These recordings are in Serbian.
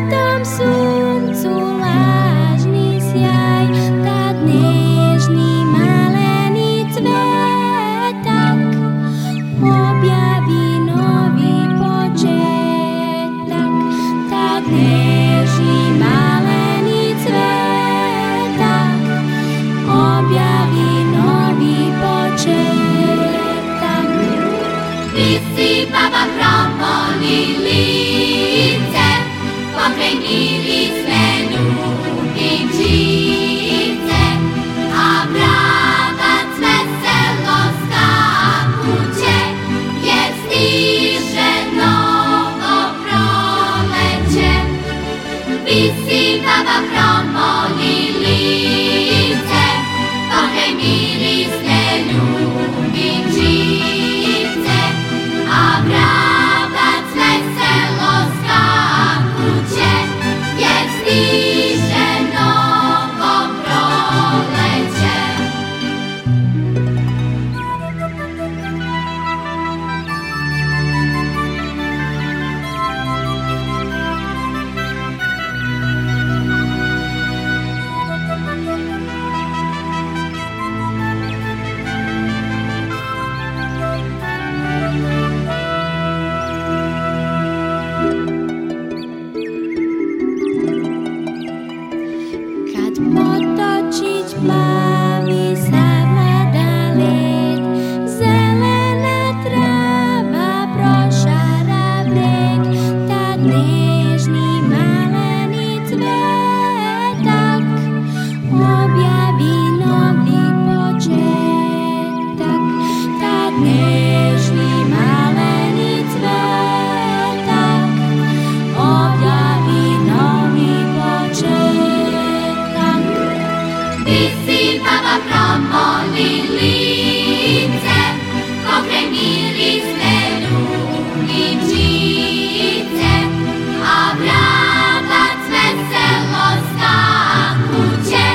I'm so. Visi baba promo lilice, Boże mi my Visinama promoli lice, pokrenili ste ljubičice, a vrabac veselo skakuće,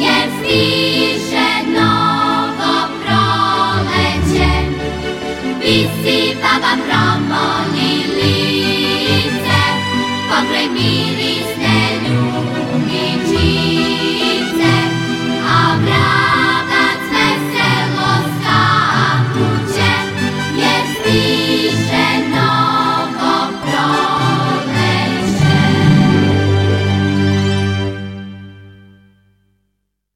jer stiže novo proleće. Visipama promoli